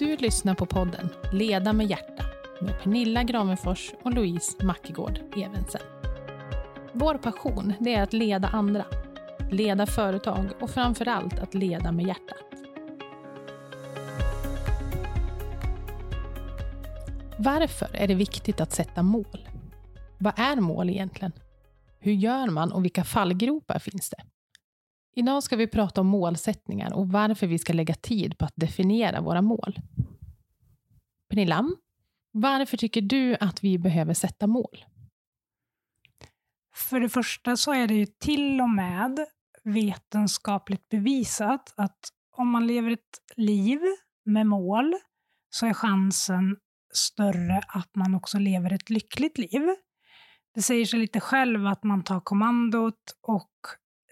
Du lyssnar på podden Leda med hjärta med Pernilla Gravenfors och Louise Mackegård Evensen. Vår passion det är att leda andra, leda företag och framför allt att leda med hjärtat. Varför är det viktigt att sätta mål? Vad är mål egentligen? Hur gör man och vilka fallgropar finns det? Idag ska vi prata om målsättningar och varför vi ska lägga tid på att definiera våra mål. Pernilla, varför tycker du att vi behöver sätta mål? För det första så är det ju till och med vetenskapligt bevisat att om man lever ett liv med mål så är chansen större att man också lever ett lyckligt liv. Det säger sig lite själv att man tar kommandot och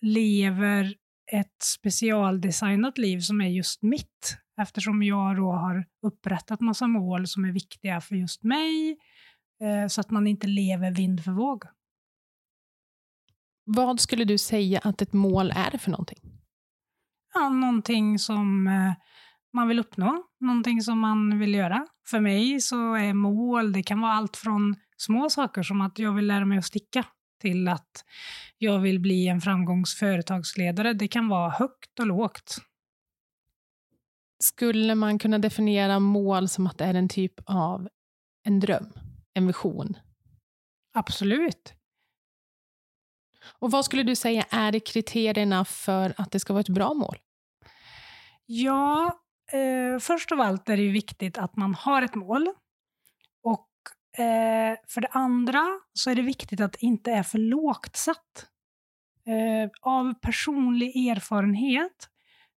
lever ett specialdesignat liv som är just mitt. Eftersom jag då har upprättat massa mål som är viktiga för just mig, eh, så att man inte lever vind för våg. Vad skulle du säga att ett mål är för någonting? Ja, någonting som eh, man vill uppnå, någonting som man vill göra. För mig så är mål, det kan vara allt från små saker som att jag vill lära mig att sticka till att jag vill bli en framgångsföretagsledare. Det kan vara högt och lågt. Skulle man kunna definiera mål som att det är en typ av en dröm, en vision? Absolut. Och vad skulle du säga är kriterierna för att det ska vara ett bra mål? Ja, eh, först av allt är det viktigt att man har ett mål. Eh, för det andra så är det viktigt att det inte är för lågt satt. Eh, av personlig erfarenhet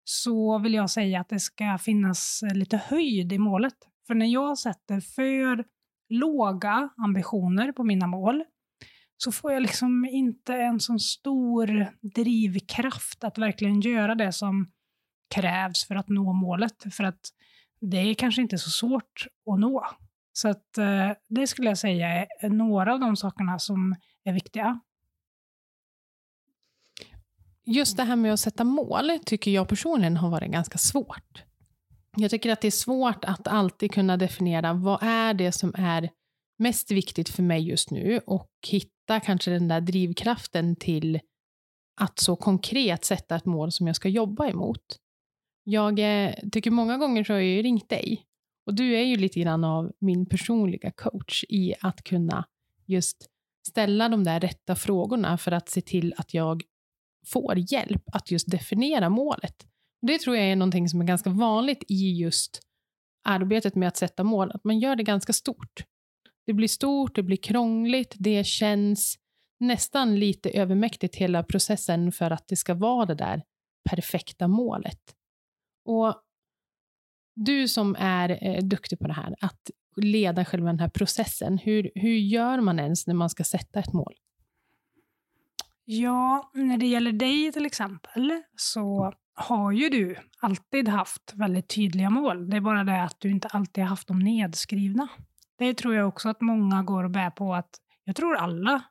så vill jag säga att det ska finnas eh, lite höjd i målet. För när jag sätter för låga ambitioner på mina mål så får jag liksom inte en sån stor drivkraft att verkligen göra det som krävs för att nå målet. För att det är kanske inte så svårt att nå. Så att, eh, det skulle jag säga är eh, några av de sakerna som är viktiga. Just det här med att sätta mål tycker jag personligen har varit ganska svårt. Jag tycker att det är svårt att alltid kunna definiera vad är det som är mest viktigt för mig just nu och hitta kanske den där drivkraften till att så konkret sätta ett mål som jag ska jobba emot. Jag eh, tycker många gånger så har jag ju ringt dig och du är ju lite grann av min personliga coach i att kunna just ställa de där rätta frågorna för att se till att jag får hjälp att just definiera målet. Det tror jag är någonting som är ganska vanligt i just arbetet med att sätta mål, att man gör det ganska stort. Det blir stort, det blir krångligt, det känns nästan lite övermäktigt hela processen för att det ska vara det där perfekta målet. Och du som är eh, duktig på det här, att leda själva den här processen, hur, hur gör man ens när man ska sätta ett mål? Ja, när det gäller dig till exempel så har ju du alltid haft väldigt tydliga mål. Det är bara det att du inte alltid har haft dem nedskrivna. Det tror jag också att många går och bär på att jag tror alla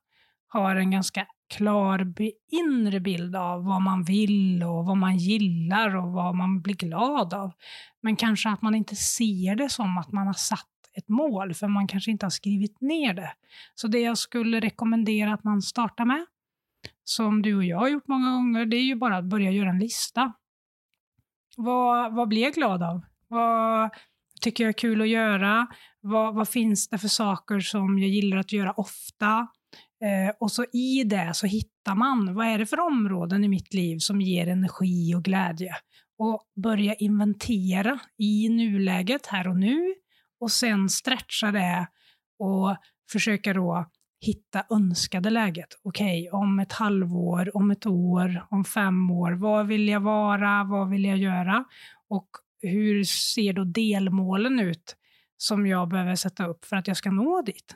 har en ganska klar inre bild av vad man vill och vad man gillar och vad man blir glad av. Men kanske att man inte ser det som att man har satt ett mål, för man kanske inte har skrivit ner det. Så det jag skulle rekommendera att man startar med, som du och jag har gjort många gånger, det är ju bara att börja göra en lista. Vad, vad blir jag glad av? Vad tycker jag är kul att göra? Vad, vad finns det för saker som jag gillar att göra ofta? Eh, och så i det så hittar man, vad är det för områden i mitt liv som ger energi och glädje? Och börja inventera i nuläget, här och nu, och sen stretcha det och försöka då hitta önskade läget. Okej, okay, om ett halvår, om ett år, om fem år, vad vill jag vara, vad vill jag göra? Och hur ser då delmålen ut som jag behöver sätta upp för att jag ska nå dit?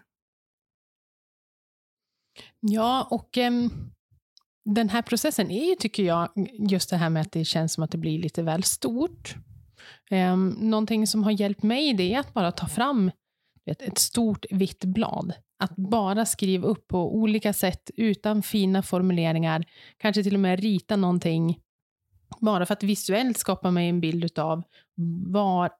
Ja, och um, den här processen är ju, tycker jag, just det här med att det känns som att det blir lite väl stort. Um, någonting som har hjälpt mig det är att bara ta fram ett, ett stort vitt blad. Att bara skriva upp på olika sätt utan fina formuleringar. Kanske till och med rita någonting. Bara för att visuellt skapa mig en bild av var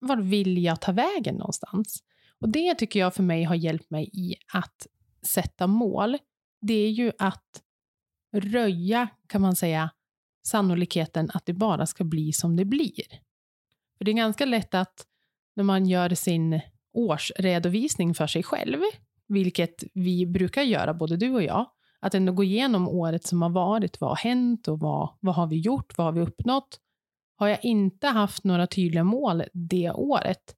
var vill jag ta vägen någonstans? Och det tycker jag för mig har hjälpt mig i att sätta mål. Det är ju att röja, kan man säga, sannolikheten att det bara ska bli som det blir. För det är ganska lätt att när man gör sin årsredovisning för sig själv, vilket vi brukar göra, både du och jag, att ändå gå igenom året som har varit. Vad har hänt och vad, vad har vi gjort? Vad har vi uppnått? Har jag inte haft några tydliga mål det året,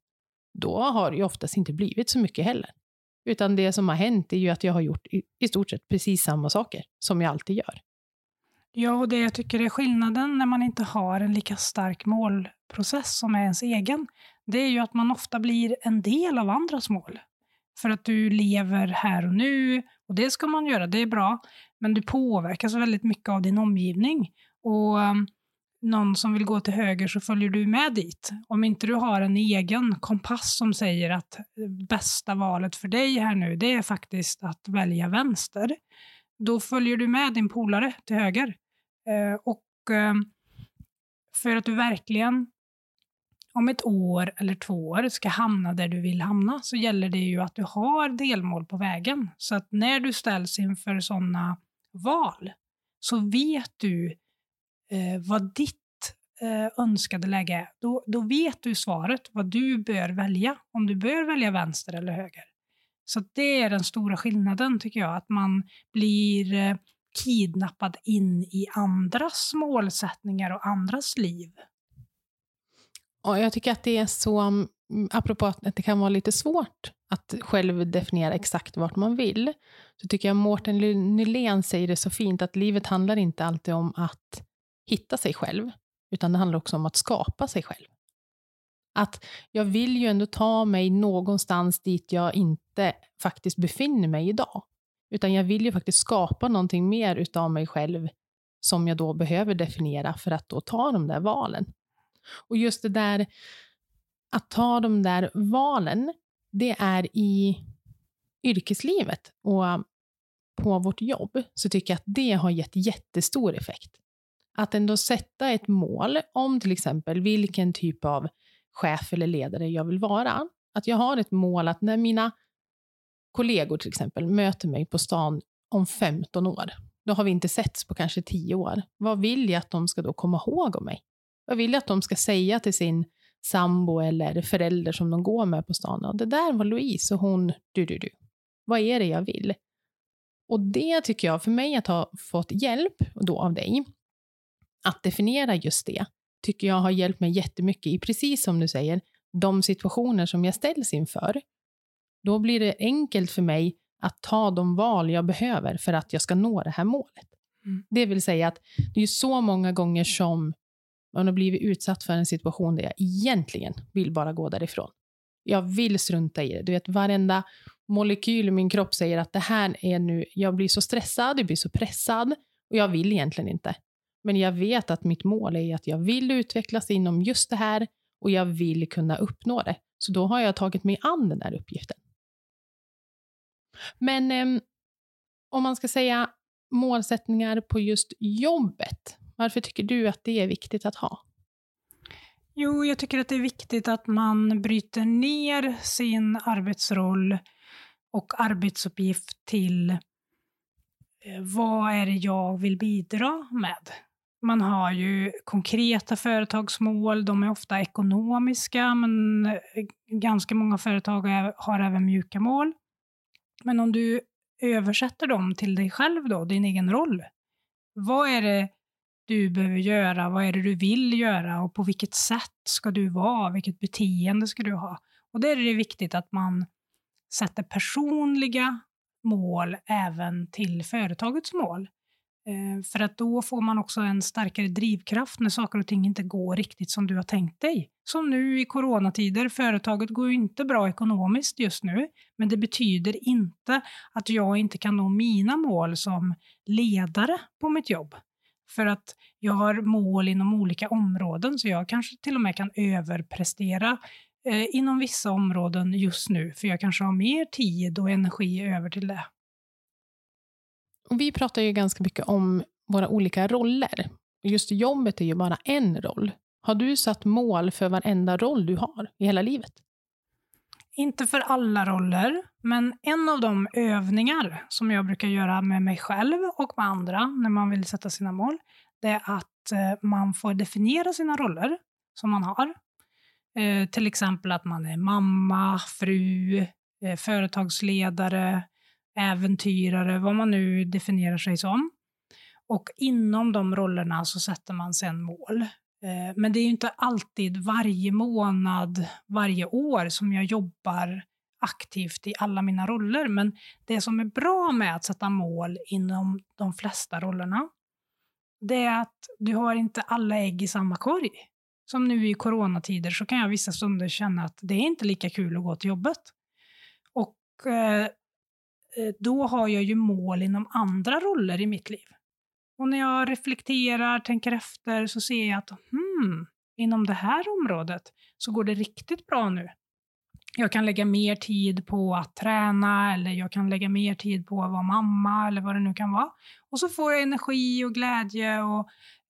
då har det ju oftast inte blivit så mycket heller. Utan det som har hänt är ju att jag har gjort i, i stort sett precis samma saker som jag alltid gör. Ja, och det jag tycker är skillnaden när man inte har en lika stark målprocess som är ens egen, det är ju att man ofta blir en del av andras mål. För att du lever här och nu, och det ska man göra, det är bra, men du påverkas väldigt mycket av din omgivning. Och um, någon som vill gå till höger så följer du med dit. Om inte du har en egen kompass som säger att bästa valet för dig här nu, det är faktiskt att välja vänster, då följer du med din polare till höger. Eh, och eh, för att du verkligen om ett år eller två år ska hamna där du vill hamna så gäller det ju att du har delmål på vägen. Så att när du ställs inför sådana val så vet du eh, vad ditt eh, önskade läge är. Då, då vet du svaret vad du bör välja, om du bör välja vänster eller höger. Så det är den stora skillnaden tycker jag, att man blir eh, kidnappad in i andras målsättningar och andras liv. Och jag tycker att det är så, mm, apropå att det kan vara lite svårt att själv definiera exakt vart man vill, så tycker jag Mårten Nylén säger det så fint, att livet handlar inte alltid om att hitta sig själv, utan det handlar också om att skapa sig själv. Att jag vill ju ändå ta mig någonstans dit jag inte faktiskt befinner mig idag. Utan jag vill ju faktiskt skapa någonting mer utav mig själv som jag då behöver definiera för att då ta de där valen. Och just det där att ta de där valen, det är i yrkeslivet och på vårt jobb så tycker jag att det har gett jättestor effekt. Att ändå sätta ett mål om till exempel vilken typ av chef eller ledare jag vill vara. Att jag har ett mål att när mina kollegor till exempel möter mig på stan om 15 år, då har vi inte setts på kanske 10 år. Vad vill jag att de ska då komma ihåg om mig? Vad vill jag att de ska säga till sin sambo eller förälder som de går med på stan? Och det där var Louise och hon, du, du, du. Vad är det jag vill? Och det tycker jag, för mig att ha fått hjälp då av dig, att definiera just det, tycker jag har hjälpt mig jättemycket i, precis som du säger, de situationer som jag ställs inför. Då blir det enkelt för mig att ta de val jag behöver för att jag ska nå det här målet. Mm. Det vill säga att det är så många gånger som man har blivit utsatt för en situation där jag egentligen vill bara gå därifrån. Jag vill strunta i det. Du vet, varenda molekyl i min kropp säger att det här är nu, jag blir så stressad, jag blir så pressad och jag vill egentligen inte. Men jag vet att mitt mål är att jag vill utvecklas inom just det här och jag vill kunna uppnå det. Så då har jag tagit mig an den där uppgiften. Men eh, om man ska säga målsättningar på just jobbet, varför tycker du att det är viktigt att ha? Jo, jag tycker att det är viktigt att man bryter ner sin arbetsroll och arbetsuppgift till eh, vad är det jag vill bidra med? Man har ju konkreta företagsmål, de är ofta ekonomiska, men eh, ganska många företag har även mjuka mål. Men om du översätter dem till dig själv då, din egen roll. Vad är det du behöver göra? Vad är det du vill göra? Och på vilket sätt ska du vara? Vilket beteende ska du ha? Och där är det viktigt att man sätter personliga mål även till företagets mål. Eh, för att då får man också en starkare drivkraft när saker och ting inte går riktigt som du har tänkt dig. Som nu i coronatider, företaget går ju inte bra ekonomiskt just nu, men det betyder inte att jag inte kan nå mina mål som ledare på mitt jobb. För att jag har mål inom olika områden, så jag kanske till och med kan överprestera eh, inom vissa områden just nu, för jag kanske har mer tid och energi över till det. Vi pratar ju ganska mycket om våra olika roller. Just jobbet är ju bara en roll. Har du satt mål för varenda roll du har i hela livet? Inte för alla roller, men en av de övningar som jag brukar göra med mig själv och med andra när man vill sätta sina mål, det är att eh, man får definiera sina roller som man har. Eh, till exempel att man är mamma, fru, eh, företagsledare, äventyrare, vad man nu definierar sig som. Och inom de rollerna så sätter man sen mål. Eh, men det är ju inte alltid varje månad, varje år som jag jobbar aktivt i alla mina roller. Men det som är bra med att sätta mål inom de flesta rollerna, det är att du har inte alla ägg i samma korg. Som nu i coronatider så kan jag vissa stunder känna att det är inte lika kul att gå till jobbet. Och Eh, Eh, då har jag ju mål inom andra roller i mitt liv. Och när jag reflekterar, tänker efter, så ser jag att hmm, inom det här området så går det riktigt bra nu. Jag kan lägga mer tid på att träna eller jag kan lägga mer tid på att vara mamma eller vad det nu kan vara. Och så får jag energi och glädje och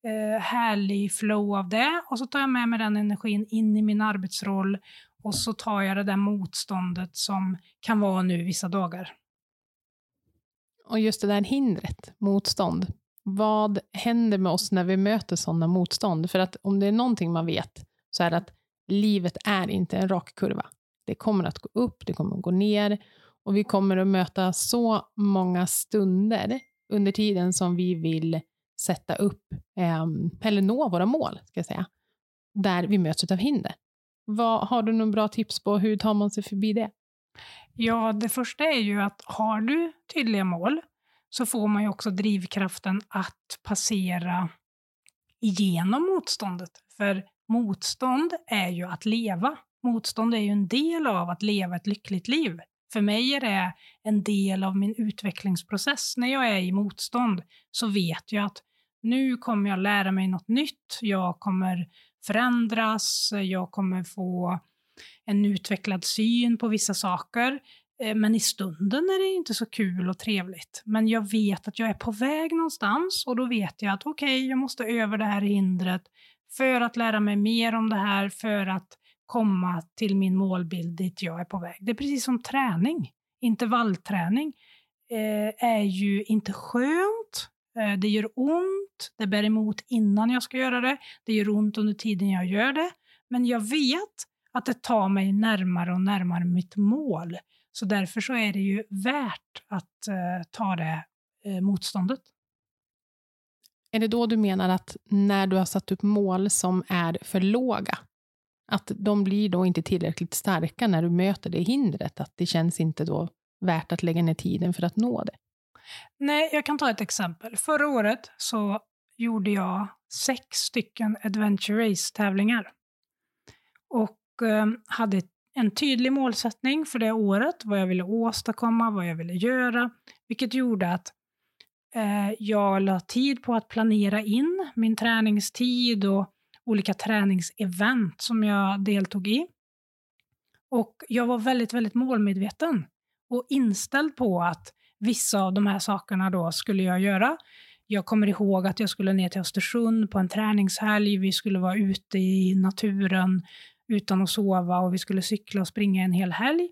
eh, härlig flow av det och så tar jag med mig den energin in i min arbetsroll och så tar jag det där motståndet som kan vara nu vissa dagar. Och just det där hindret, motstånd. Vad händer med oss när vi möter sådana motstånd? För att om det är någonting man vet så är det att livet är inte en rak kurva. Det kommer att gå upp, det kommer att gå ner och vi kommer att möta så många stunder under tiden som vi vill sätta upp, eh, eller nå våra mål, ska jag säga, där vi möts av hinder. Vad, har du några bra tips på hur tar man sig förbi det? Ja, det första är ju att har du tydliga mål så får man ju också drivkraften att passera igenom motståndet. För motstånd är ju att leva. Motstånd är ju en del av att leva ett lyckligt liv. För mig är det en del av min utvecklingsprocess. När jag är i motstånd så vet jag att nu kommer jag lära mig något nytt, jag kommer förändras, jag kommer få en utvecklad syn på vissa saker. Eh, men i stunden är det inte så kul och trevligt. Men jag vet att jag är på väg någonstans och då vet jag att okej, okay, jag måste över det här hindret för att lära mig mer om det här, för att komma till min målbild dit jag är på väg. Det är precis som träning. Intervallträning eh, är ju inte skönt, eh, det gör ont, det bär emot innan jag ska göra det, det gör ont under tiden jag gör det. Men jag vet att det tar mig närmare och närmare mitt mål. Så därför så är det ju värt att eh, ta det eh, motståndet. Är det då du menar att när du har satt upp mål som är för låga, att de blir då inte tillräckligt starka när du möter det hindret, att det känns inte då värt att lägga ner tiden för att nå det? Nej, jag kan ta ett exempel. Förra året så gjorde jag sex stycken Adventure Race-tävlingar. Och Eh, hade en tydlig målsättning för det året, vad jag ville åstadkomma, vad jag ville göra, vilket gjorde att eh, jag la tid på att planera in min träningstid och olika träningsevent som jag deltog i. Och jag var väldigt, väldigt målmedveten och inställd på att vissa av de här sakerna då skulle jag göra. Jag kommer ihåg att jag skulle ner till Östersund på en träningshelg, vi skulle vara ute i naturen, utan att sova och vi skulle cykla och springa en hel helg.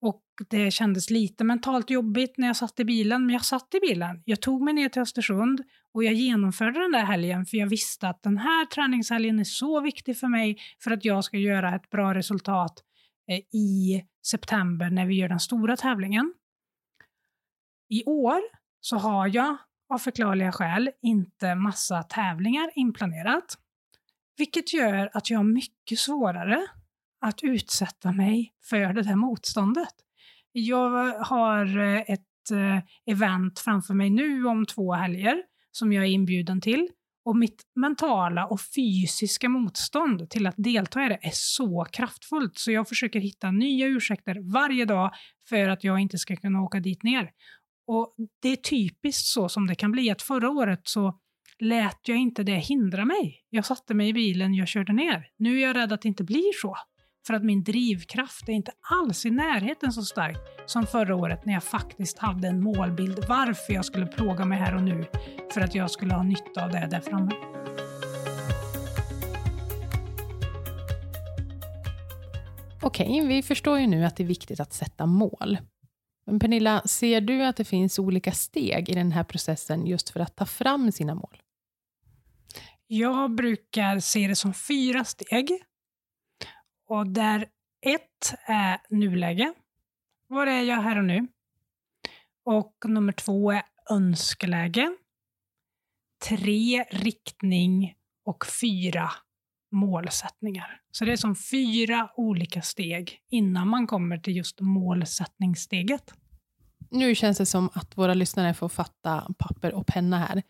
Och det kändes lite mentalt jobbigt när jag satt i bilen, men jag satt i bilen. Jag tog mig ner till Östersund och jag genomförde den där helgen för jag visste att den här träningshelgen är så viktig för mig för att jag ska göra ett bra resultat eh, i september när vi gör den stora tävlingen. I år så har jag av förklarliga skäl inte massa tävlingar inplanerat. Vilket gör att jag har mycket svårare att utsätta mig för det där motståndet. Jag har eh, ett eh, event framför mig nu om två helger som jag är inbjuden till och mitt mentala och fysiska motstånd till att delta i det är så kraftfullt så jag försöker hitta nya ursäkter varje dag för att jag inte ska kunna åka dit ner. Och Det är typiskt så som det kan bli att förra året så lät jag inte det hindra mig. Jag satte mig i bilen, jag körde ner. Nu är jag rädd att det inte blir så. För att min drivkraft är inte alls i närheten så stark som förra året när jag faktiskt hade en målbild varför jag skulle plåga mig här och nu för att jag skulle ha nytta av det där framme. Okej, vi förstår ju nu att det är viktigt att sätta mål. Men Pernilla, ser du att det finns olika steg i den här processen just för att ta fram sina mål? Jag brukar se det som fyra steg. Och där ett är nuläge. Var är jag här och nu? Och nummer två är önskeläge. Tre riktning och fyra målsättningar. Så det är som fyra olika steg innan man kommer till just målsättningssteget. Nu känns det som att våra lyssnare får fatta papper och penna här.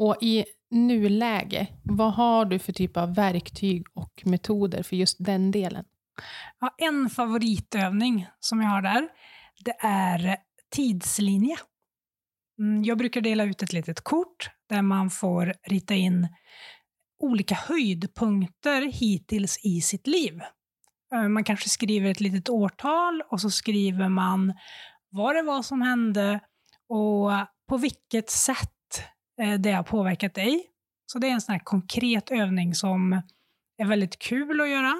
Och i nuläge, vad har du för typ av verktyg och metoder för just den delen? Ja, en favoritövning som jag har där, det är tidslinje. Mm, jag brukar dela ut ett litet kort där man får rita in olika höjdpunkter hittills i sitt liv. Eh, man kanske skriver ett litet årtal och så skriver man vad det var som hände och på vilket sätt Eh, det har påverkat dig. Så det är en sån här konkret övning som är väldigt kul att göra,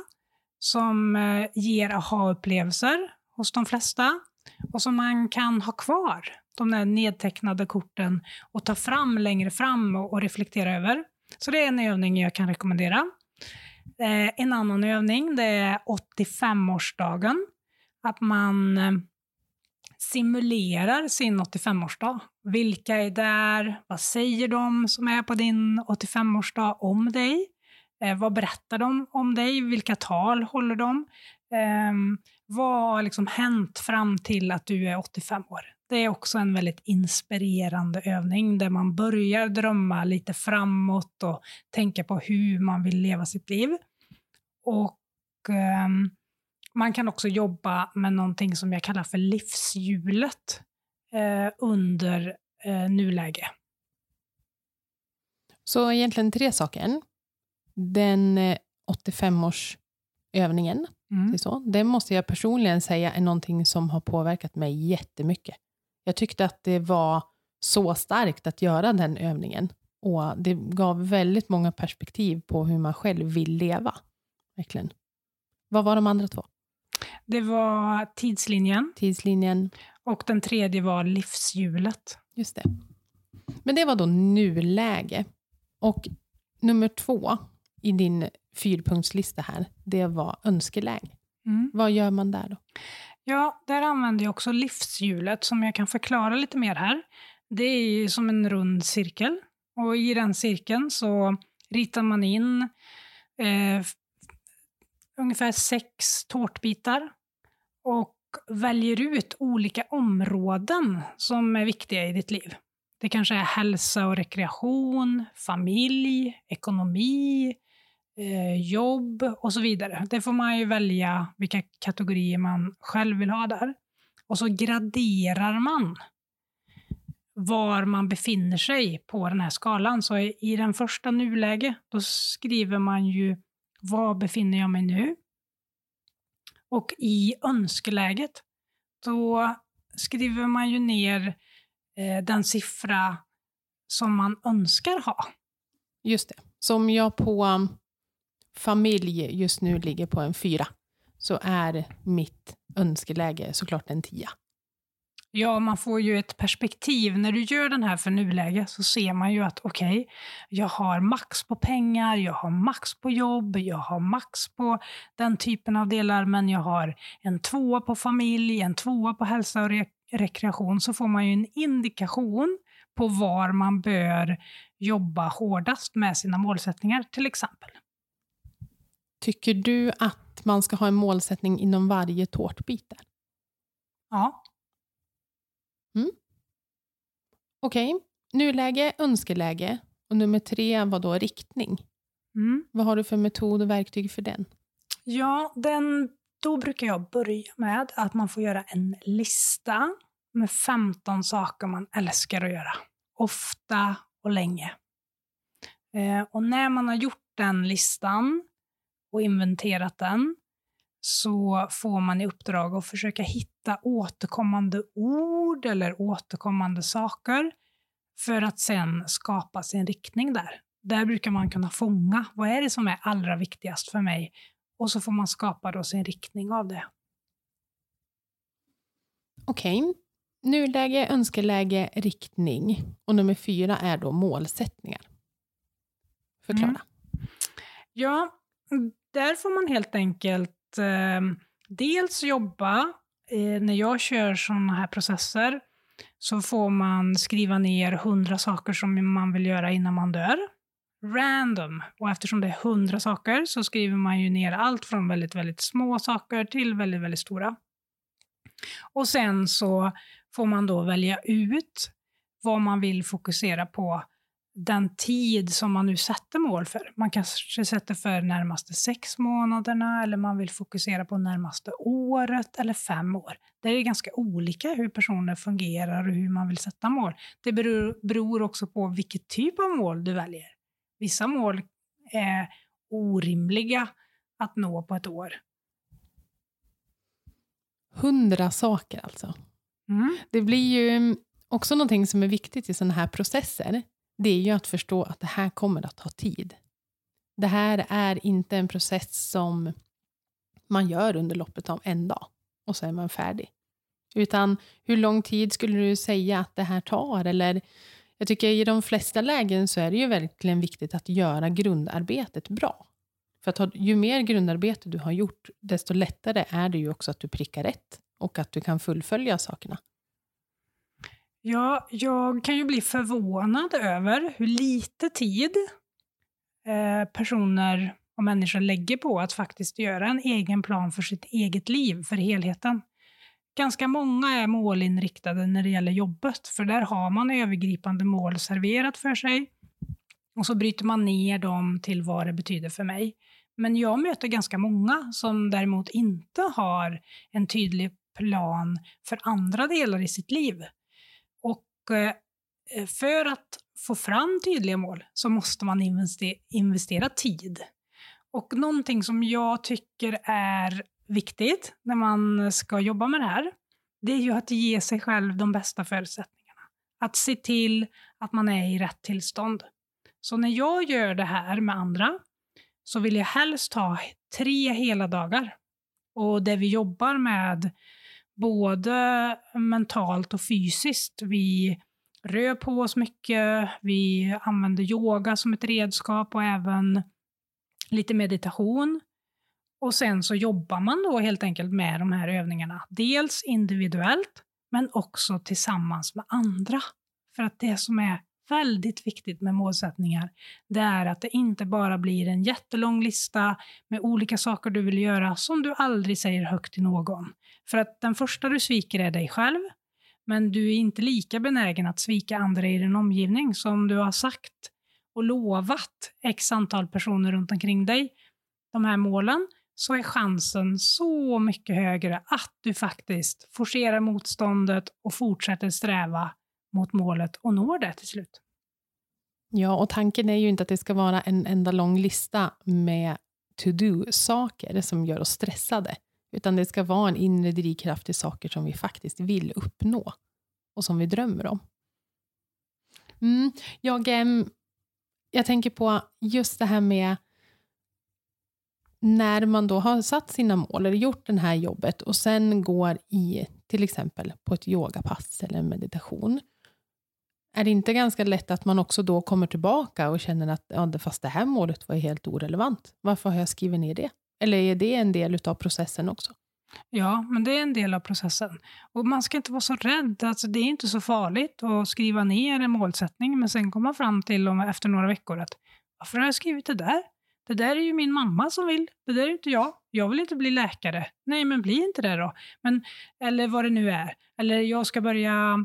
som eh, ger aha-upplevelser hos de flesta och som man kan ha kvar, de där nedtecknade korten, och ta fram längre fram och reflektera över. Så det är en övning jag kan rekommendera. Eh, en annan övning det är 85-årsdagen. Att man simulerar sin 85-årsdag. Vilka är där? Vad säger de som är på din 85-årsdag om dig? Eh, vad berättar de om dig? Vilka tal håller de? Eh, vad har liksom hänt fram till att du är 85 år? Det är också en väldigt inspirerande övning där man börjar drömma lite framåt och tänka på hur man vill leva sitt liv. Och eh, man kan också jobba med någonting som jag kallar för livshjulet under eh, nuläge. Så egentligen tre saker. Den 85-årsövningen, eh, mm. så, den måste jag personligen säga är någonting som har påverkat mig jättemycket. Jag tyckte att det var så starkt att göra den övningen. Och Det gav väldigt många perspektiv på hur man själv vill leva. Verkligen. Vad var de andra två? Det var tidslinjen. Tidslinjen. Och den tredje var livshjulet. Just det. Men det var då nuläge. Och nummer två i din fyrpunktslista här, det var önskeläge. Mm. Vad gör man där då? Ja, där använder jag också livshjulet som jag kan förklara lite mer här. Det är som en rund cirkel och i den cirkeln så ritar man in eh, ungefär sex tårtbitar och väljer ut olika områden som är viktiga i ditt liv. Det kanske är hälsa och rekreation, familj, ekonomi, eh, jobb och så vidare. Det får man ju välja vilka kategorier man själv vill ha där. Och så graderar man var man befinner sig på den här skalan. Så i den första nuläge, då skriver man ju var befinner jag mig nu? Och i önskeläget, då skriver man ju ner eh, den siffra som man önskar ha. Just det. Så om jag på um, familj just nu ligger på en fyra, så är mitt önskeläge såklart en tia. Ja, man får ju ett perspektiv. När du gör den här för nuläge så ser man ju att okej, okay, jag har max på pengar, jag har max på jobb, jag har max på den typen av delar, men jag har en tvåa på familj, en tvåa på hälsa och re rekreation, så får man ju en indikation på var man bör jobba hårdast med sina målsättningar till exempel. Tycker du att man ska ha en målsättning inom varje tårtbit? Ja. Mm. Okej, okay. nuläge, önskeläge och nummer tre var då riktning. Mm. Vad har du för metod och verktyg för den? Ja, den, då brukar jag börja med att man får göra en lista med 15 saker man älskar att göra. Ofta och länge. Eh, och när man har gjort den listan och inventerat den så får man i uppdrag att försöka hitta återkommande ord eller återkommande saker för att sen skapa sin riktning där. Där brukar man kunna fånga vad är det som är allra viktigast för mig och så får man skapa då sin riktning av det. Okej. Okay. Nuläge, önskeläge, riktning. Och nummer fyra är då målsättningar. Förklara. Mm. Ja, där får man helt enkelt eh, dels jobba, eh, när jag kör sådana här processer, så får man skriva ner hundra saker som man vill göra innan man dör. Random. Och eftersom det är hundra saker så skriver man ju ner allt från väldigt, väldigt små saker till väldigt, väldigt stora. Och sen så får man då välja ut vad man vill fokusera på den tid som man nu sätter mål för. Man kanske sätter för närmaste sex månaderna eller man vill fokusera på närmaste året eller fem år. Det är ganska olika hur personer fungerar och hur man vill sätta mål. Det beror, beror också på vilket typ av mål du väljer. Vissa mål är orimliga att nå på ett år. Hundra saker alltså. Mm. Det blir ju också någonting som är viktigt i sådana här processer det är ju att förstå att det här kommer att ta tid. Det här är inte en process som man gör under loppet av en dag och så är man färdig. Utan hur lång tid skulle du säga att det här tar? Eller jag tycker i de flesta lägen så är det ju verkligen viktigt att göra grundarbetet bra. För att ju mer grundarbete du har gjort, desto lättare är det ju också att du prickar rätt och att du kan fullfölja sakerna. Ja, jag kan ju bli förvånad över hur lite tid eh, personer och människor lägger på att faktiskt göra en egen plan för sitt eget liv, för helheten. Ganska många är målinriktade när det gäller jobbet, för där har man övergripande mål serverat för sig. Och så bryter man ner dem till vad det betyder för mig. Men jag möter ganska många som däremot inte har en tydlig plan för andra delar i sitt liv. Eh, eh, för att få fram tydliga mål så måste man investera tid. Och någonting som jag tycker är viktigt när man ska jobba med det här, det är ju att ge sig själv de bästa förutsättningarna. Att se till att man är i rätt tillstånd. Så när jag gör det här med andra så vill jag helst ha tre hela dagar. Och där vi jobbar med både mentalt och fysiskt. Vi rör på oss mycket, vi använder yoga som ett redskap och även lite meditation. Och sen så jobbar man då helt enkelt med de här övningarna. Dels individuellt, men också tillsammans med andra. För att det som är väldigt viktigt med målsättningar, det är att det inte bara blir en jättelång lista med olika saker du vill göra som du aldrig säger högt till någon. För att den första du sviker är dig själv, men du är inte lika benägen att svika andra i din omgivning som du har sagt och lovat x antal personer runt omkring dig de här målen, så är chansen så mycket högre att du faktiskt forcerar motståndet och fortsätter sträva mot målet och når det till slut. Ja, och tanken är ju inte att det ska vara en enda lång lista med to-do-saker som gör oss stressade, utan det ska vara en inre drivkraft till saker som vi faktiskt vill uppnå och som vi drömmer om. Mm, jag, ehm, jag tänker på just det här med när man då har satt sina mål eller gjort det här jobbet och sen går i till exempel på ett yogapass eller meditation. Är det inte ganska lätt att man också då kommer tillbaka och känner att ja, fast det här målet var helt orelevant. Varför har jag skrivit ner det? Eller är det en del av processen också? Ja, men det är en del av processen. Och man ska inte vara så rädd. Alltså, det är inte så farligt att skriva ner en målsättning, men sen komma fram till om, efter några veckor att varför har jag skrivit det där? Det där är ju min mamma som vill. Det där är inte jag. Jag vill inte bli läkare. Nej, men bli inte det då. Men, eller vad det nu är. Eller jag ska börja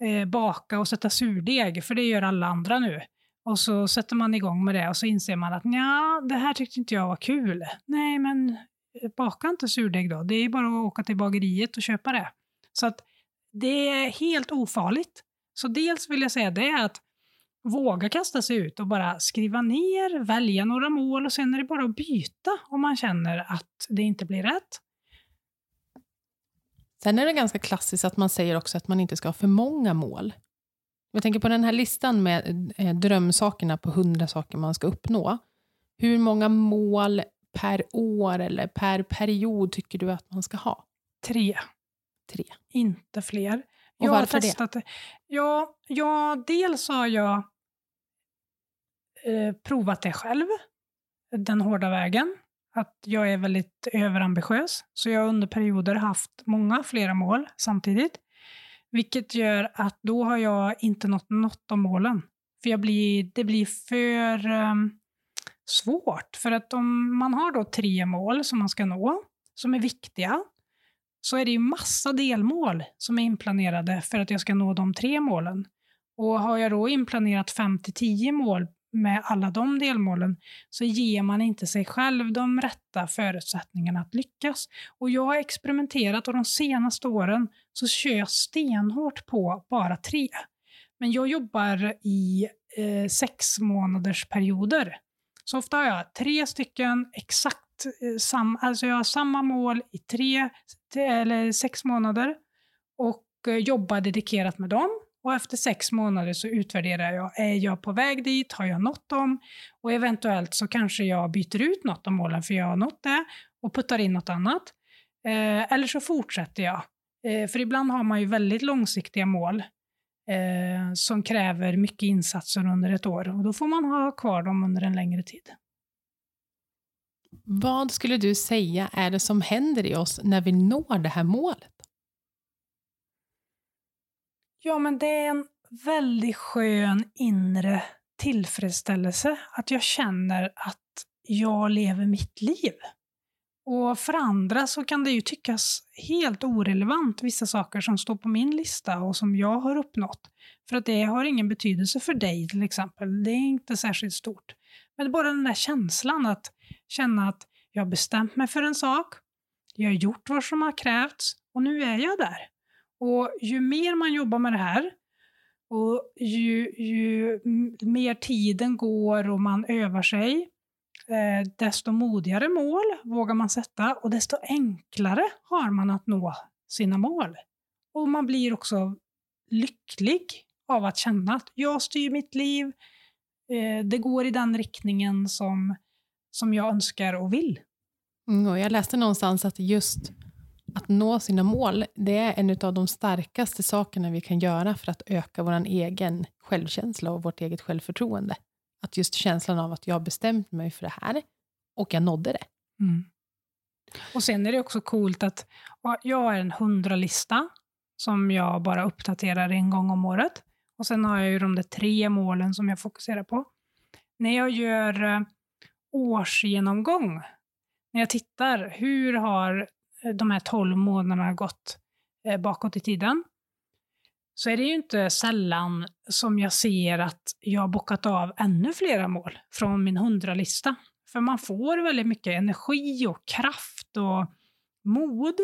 eh, baka och sätta surdeg, för det gör alla andra nu. Och så sätter man igång med det och så inser man att ja, det här tyckte inte jag var kul. Nej, men eh, baka inte surdeg då. Det är bara att åka till bageriet och köpa det. Så att det är helt ofarligt. Så dels vill jag säga det att våga kasta sig ut och bara skriva ner, välja några mål och sen är det bara att byta om man känner att det inte blir rätt. Sen är det ganska klassiskt att man säger också att man inte ska ha för många mål. Jag tänker på den här listan med eh, drömsakerna på hundra saker man ska uppnå. Hur många mål per år eller per period tycker du att man ska ha? Tre. Tre. Inte fler. Och jag har varför det? testat det? Ja, ja, dels har jag eh, provat det själv, den hårda vägen. Att jag är väldigt överambitiös, så jag har under perioder haft många flera mål samtidigt. Vilket gör att då har jag inte nått något av målen. För jag blir, det blir för um, svårt. För att om man har då tre mål som man ska nå, som är viktiga, så är det ju massa delmål som är inplanerade för att jag ska nå de tre målen. Och har jag då inplanerat 5 till 10 mål med alla de delmålen så ger man inte sig själv de rätta förutsättningarna att lyckas. Och jag har experimenterat och de senaste åren så kör jag stenhårt på bara tre. Men jag jobbar i eh, sex månaders perioder. Så ofta har jag tre stycken exakt eh, sam, alltså jag har samma mål i tre eller sex månader och eh, jobbar dedikerat med dem. Och efter sex månader så utvärderar jag, är jag på väg dit, har jag nått dem? Och eventuellt så kanske jag byter ut något av målen för jag har nått det och puttar in något annat. Eh, eller så fortsätter jag. Eh, för ibland har man ju väldigt långsiktiga mål eh, som kräver mycket insatser under ett år och då får man ha kvar dem under en längre tid. Vad skulle du säga är det som händer i oss när vi når det här målet? Ja, men det är en väldigt skön inre tillfredsställelse att jag känner att jag lever mitt liv. Och för andra så kan det ju tyckas helt orelevant, vissa saker som står på min lista och som jag har uppnått. För att det har ingen betydelse för dig till exempel. Det är inte särskilt stort. Men det är bara den där känslan att känna att jag har bestämt mig för en sak, jag har gjort vad som har krävts och nu är jag där. Och ju mer man jobbar med det här och ju, ju mer tiden går och man övar sig, eh, desto modigare mål vågar man sätta och desto enklare har man att nå sina mål. Och man blir också lycklig av att känna att jag styr mitt liv, eh, det går i den riktningen som, som jag önskar och vill. Mm, och jag läste någonstans att just att nå sina mål, det är en av de starkaste sakerna vi kan göra för att öka vår egen självkänsla och vårt eget självförtroende. Att just känslan av att jag har bestämt mig för det här och jag nådde det. Mm. Och sen är det också coolt att jag har en hundralista som jag bara uppdaterar en gång om året. Och sen har jag ju de där tre målen som jag fokuserar på. När jag gör eh, årsgenomgång, när jag tittar, hur har de här 12 månaderna gått eh, bakåt i tiden, så är det ju inte sällan som jag ser att jag har bockat av ännu flera mål från min hundralista. För man får väldigt mycket energi och kraft och mod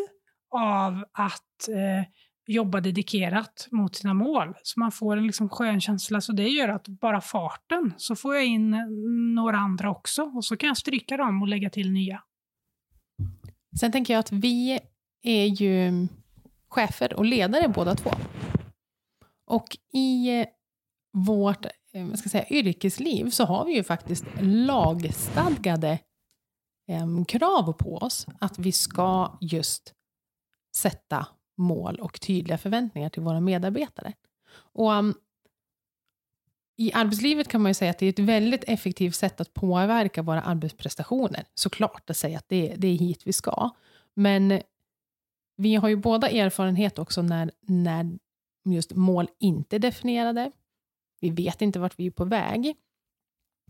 av att eh, jobba dedikerat mot sina mål. Så man får en liksom skön känsla. Så det gör att bara farten, så får jag in eh, några andra också. Och så kan jag stryka dem och lägga till nya. Sen tänker jag att vi är ju chefer och ledare båda två. Och i eh, vårt eh, vad ska jag säga, yrkesliv så har vi ju faktiskt lagstadgade eh, krav på oss att vi ska just sätta mål och tydliga förväntningar till våra medarbetare. Och um, i arbetslivet kan man ju säga att det är ett väldigt effektivt sätt att påverka våra arbetsprestationer. Såklart att säga att det, det är hit vi ska. Men vi har ju båda erfarenhet också när, när just mål inte är definierade. Vi vet inte vart vi är på väg.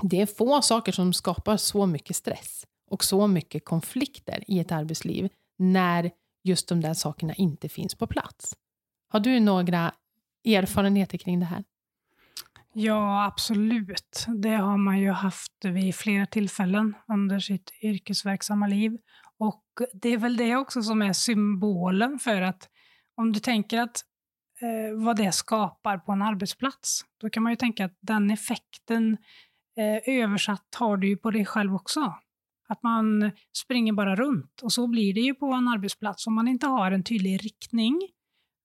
Det är få saker som skapar så mycket stress och så mycket konflikter i ett arbetsliv när just de där sakerna inte finns på plats. Har du några erfarenheter kring det här? Ja, absolut. Det har man ju haft vid flera tillfällen under sitt yrkesverksamma liv. Och det är väl det också som är symbolen för att om du tänker att eh, vad det skapar på en arbetsplats, då kan man ju tänka att den effekten eh, översatt har du ju på dig själv också. Att man springer bara runt och så blir det ju på en arbetsplats om man inte har en tydlig riktning,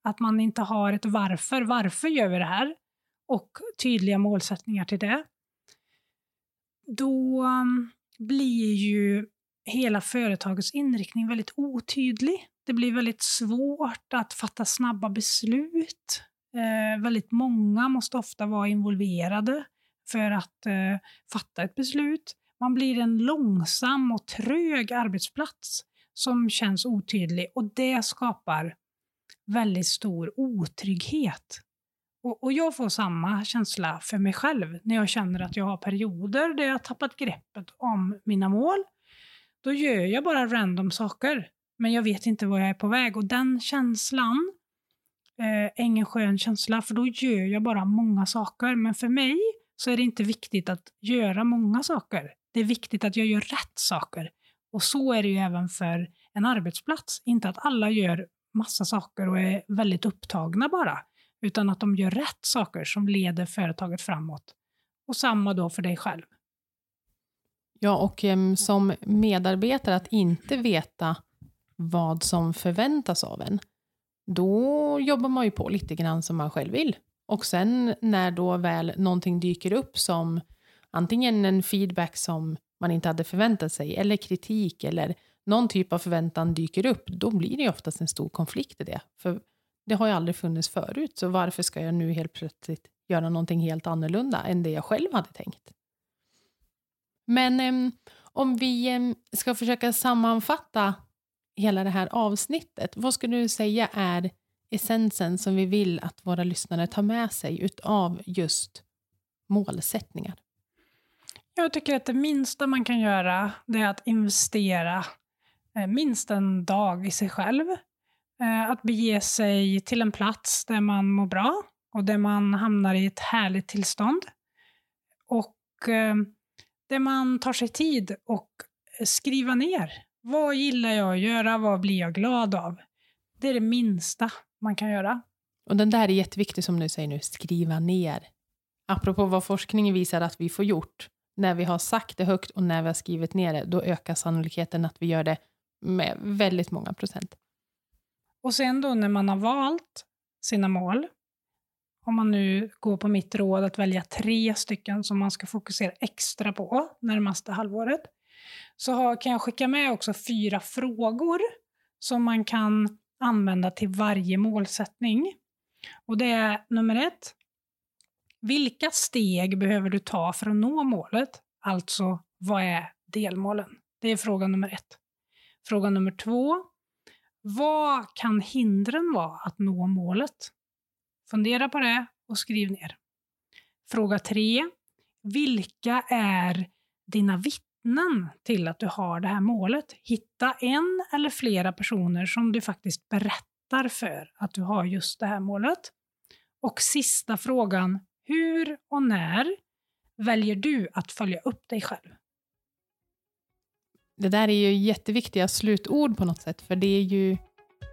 att man inte har ett varför. Varför gör vi det här? Och tydliga målsättningar till det, då um, blir ju hela företagets inriktning väldigt otydlig. Det blir väldigt svårt att fatta snabba beslut. Eh, väldigt många måste ofta vara involverade för att eh, fatta ett beslut. Man blir en långsam och trög arbetsplats som känns otydlig och det skapar väldigt stor otrygghet. Och, och, jag får samma känsla för mig själv när jag känner att jag har perioder där jag har tappat greppet om mina mål. Då gör jag bara random saker, men jag vet inte var jag är på väg. Och den känslan eh, är ingen skön känsla, för då gör jag bara många saker. Men för mig så är det inte viktigt att göra många saker. Det är viktigt att jag gör rätt saker. Och så är det ju även för en arbetsplats. Inte att alla gör massa saker och är väldigt upptagna bara, utan att de gör rätt saker som leder företaget framåt. Och samma då för dig själv. Ja, och um, som medarbetare att inte veta vad som förväntas av en, då jobbar man ju på lite grann som man själv vill. Och sen när då väl någonting dyker upp som antingen en feedback som man inte hade förväntat sig, eller kritik, eller någon typ av förväntan dyker upp, då blir det ju oftast en stor konflikt i det. För det har ju aldrig funnits förut, så varför ska jag nu helt plötsligt göra någonting helt annorlunda än det jag själv hade tänkt? Men um, om vi um, ska försöka sammanfatta hela det här avsnittet, vad skulle du säga är essensen som vi vill att våra lyssnare tar med sig utav just målsättningar? Jag tycker att det minsta man kan göra det är att investera eh, minst en dag i sig själv. Eh, att bege sig till en plats där man mår bra och där man hamnar i ett härligt tillstånd. Och eh, där man tar sig tid och skriva ner. Vad gillar jag att göra? Vad blir jag glad av? Det är det minsta man kan göra. Och den där är jätteviktig som du säger nu, skriva ner. Apropå vad forskningen visar att vi får gjort, när vi har sagt det högt och när vi har skrivit ner det, då ökar sannolikheten att vi gör det med väldigt många procent. Och sen då när man har valt sina mål, om man nu går på mitt råd att välja tre stycken som man ska fokusera extra på närmaste halvåret, så kan jag skicka med också fyra frågor som man kan använda till varje målsättning. Och det är nummer ett. Vilka steg behöver du ta för att nå målet? Alltså, vad är delmålen? Det är fråga nummer ett. Fråga nummer två. Vad kan hindren vara att nå målet? Fundera på det och skriv ner. Fråga 3. Vilka är dina vittnen till att du har det här målet? Hitta en eller flera personer som du faktiskt berättar för att du har just det här målet. Och sista frågan. Hur och när väljer du att följa upp dig själv? Det där är ju jätteviktiga slutord på något sätt, för det är ju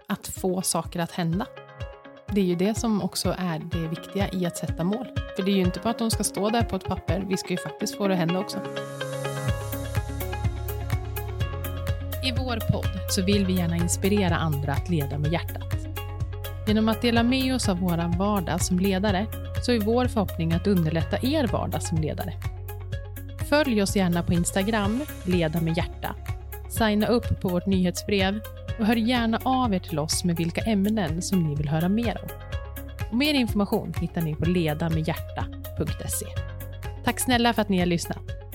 att få saker att hända. Det är ju det som också är det viktiga i att sätta mål. För det är ju inte bara att de ska stå där på ett papper, vi ska ju faktiskt få det att hända också. I vår podd så vill vi gärna inspirera andra att leda med hjärtat. Genom att dela med oss av våra vardag som ledare så är vår förhoppning att underlätta er vardag som ledare. Följ oss gärna på Instagram, Leda med hjärta. Signa upp på vårt nyhetsbrev och hör gärna av er till oss med vilka ämnen som ni vill höra mer om. Och mer information hittar ni på ledamedhjärta.se. Tack snälla för att ni har lyssnat.